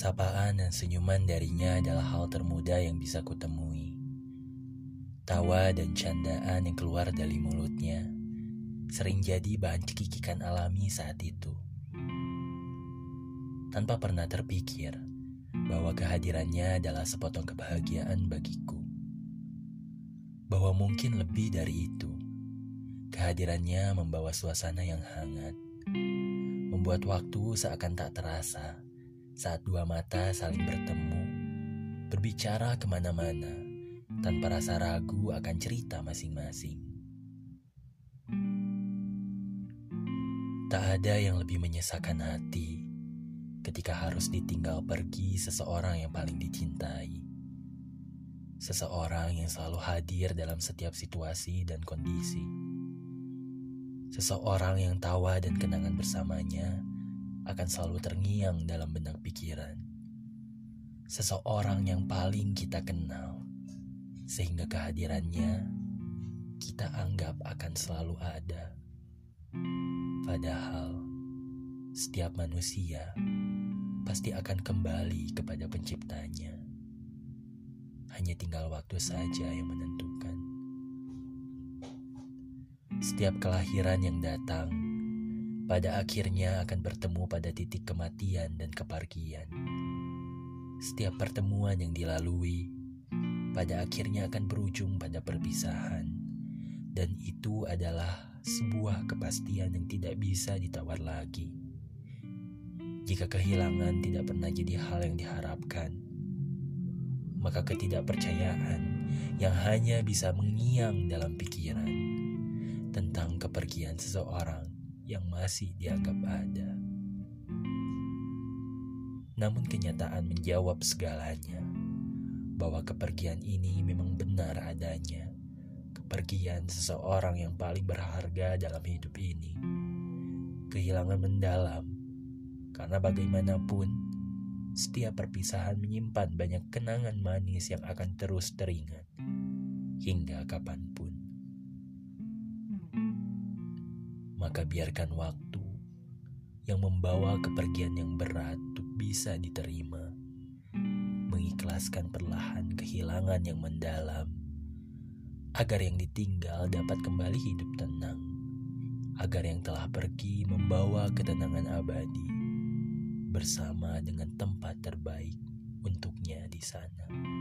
Sapaan dan senyuman darinya adalah hal termuda yang bisa kutemui. Tawa dan candaan yang keluar dari mulutnya sering jadi bahan cekikikan alami saat itu. Tanpa pernah terpikir bahwa kehadirannya adalah sepotong kebahagiaan bagiku. Bahwa mungkin lebih dari itu. Kehadirannya membawa suasana yang hangat, membuat waktu seakan tak terasa saat dua mata saling bertemu, berbicara ke mana-mana tanpa rasa ragu akan cerita masing-masing. Tak ada yang lebih menyesakan hati ketika harus ditinggal pergi seseorang yang paling dicintai. Seseorang yang selalu hadir dalam setiap situasi dan kondisi Seseorang yang tawa dan kenangan bersamanya akan selalu terngiang dalam benak pikiran. Seseorang yang paling kita kenal, sehingga kehadirannya kita anggap akan selalu ada. Padahal setiap manusia pasti akan kembali kepada penciptanya. Hanya tinggal waktu saja yang menentukan. Setiap kelahiran yang datang, pada akhirnya akan bertemu pada titik kematian dan kepergian. Setiap pertemuan yang dilalui, pada akhirnya akan berujung pada perpisahan, dan itu adalah sebuah kepastian yang tidak bisa ditawar lagi. Jika kehilangan tidak pernah jadi hal yang diharapkan, maka ketidakpercayaan yang hanya bisa mengiang dalam pikiran tentang kepergian seseorang yang masih dianggap ada. Namun kenyataan menjawab segalanya bahwa kepergian ini memang benar adanya. Kepergian seseorang yang paling berharga dalam hidup ini. Kehilangan mendalam karena bagaimanapun setiap perpisahan menyimpan banyak kenangan manis yang akan terus teringat hingga kapan pun. Maka biarkan waktu yang membawa kepergian yang berat untuk bisa diterima, mengikhlaskan perlahan kehilangan yang mendalam, agar yang ditinggal dapat kembali hidup tenang, agar yang telah pergi membawa ketenangan abadi bersama dengan tempat terbaik untuknya di sana.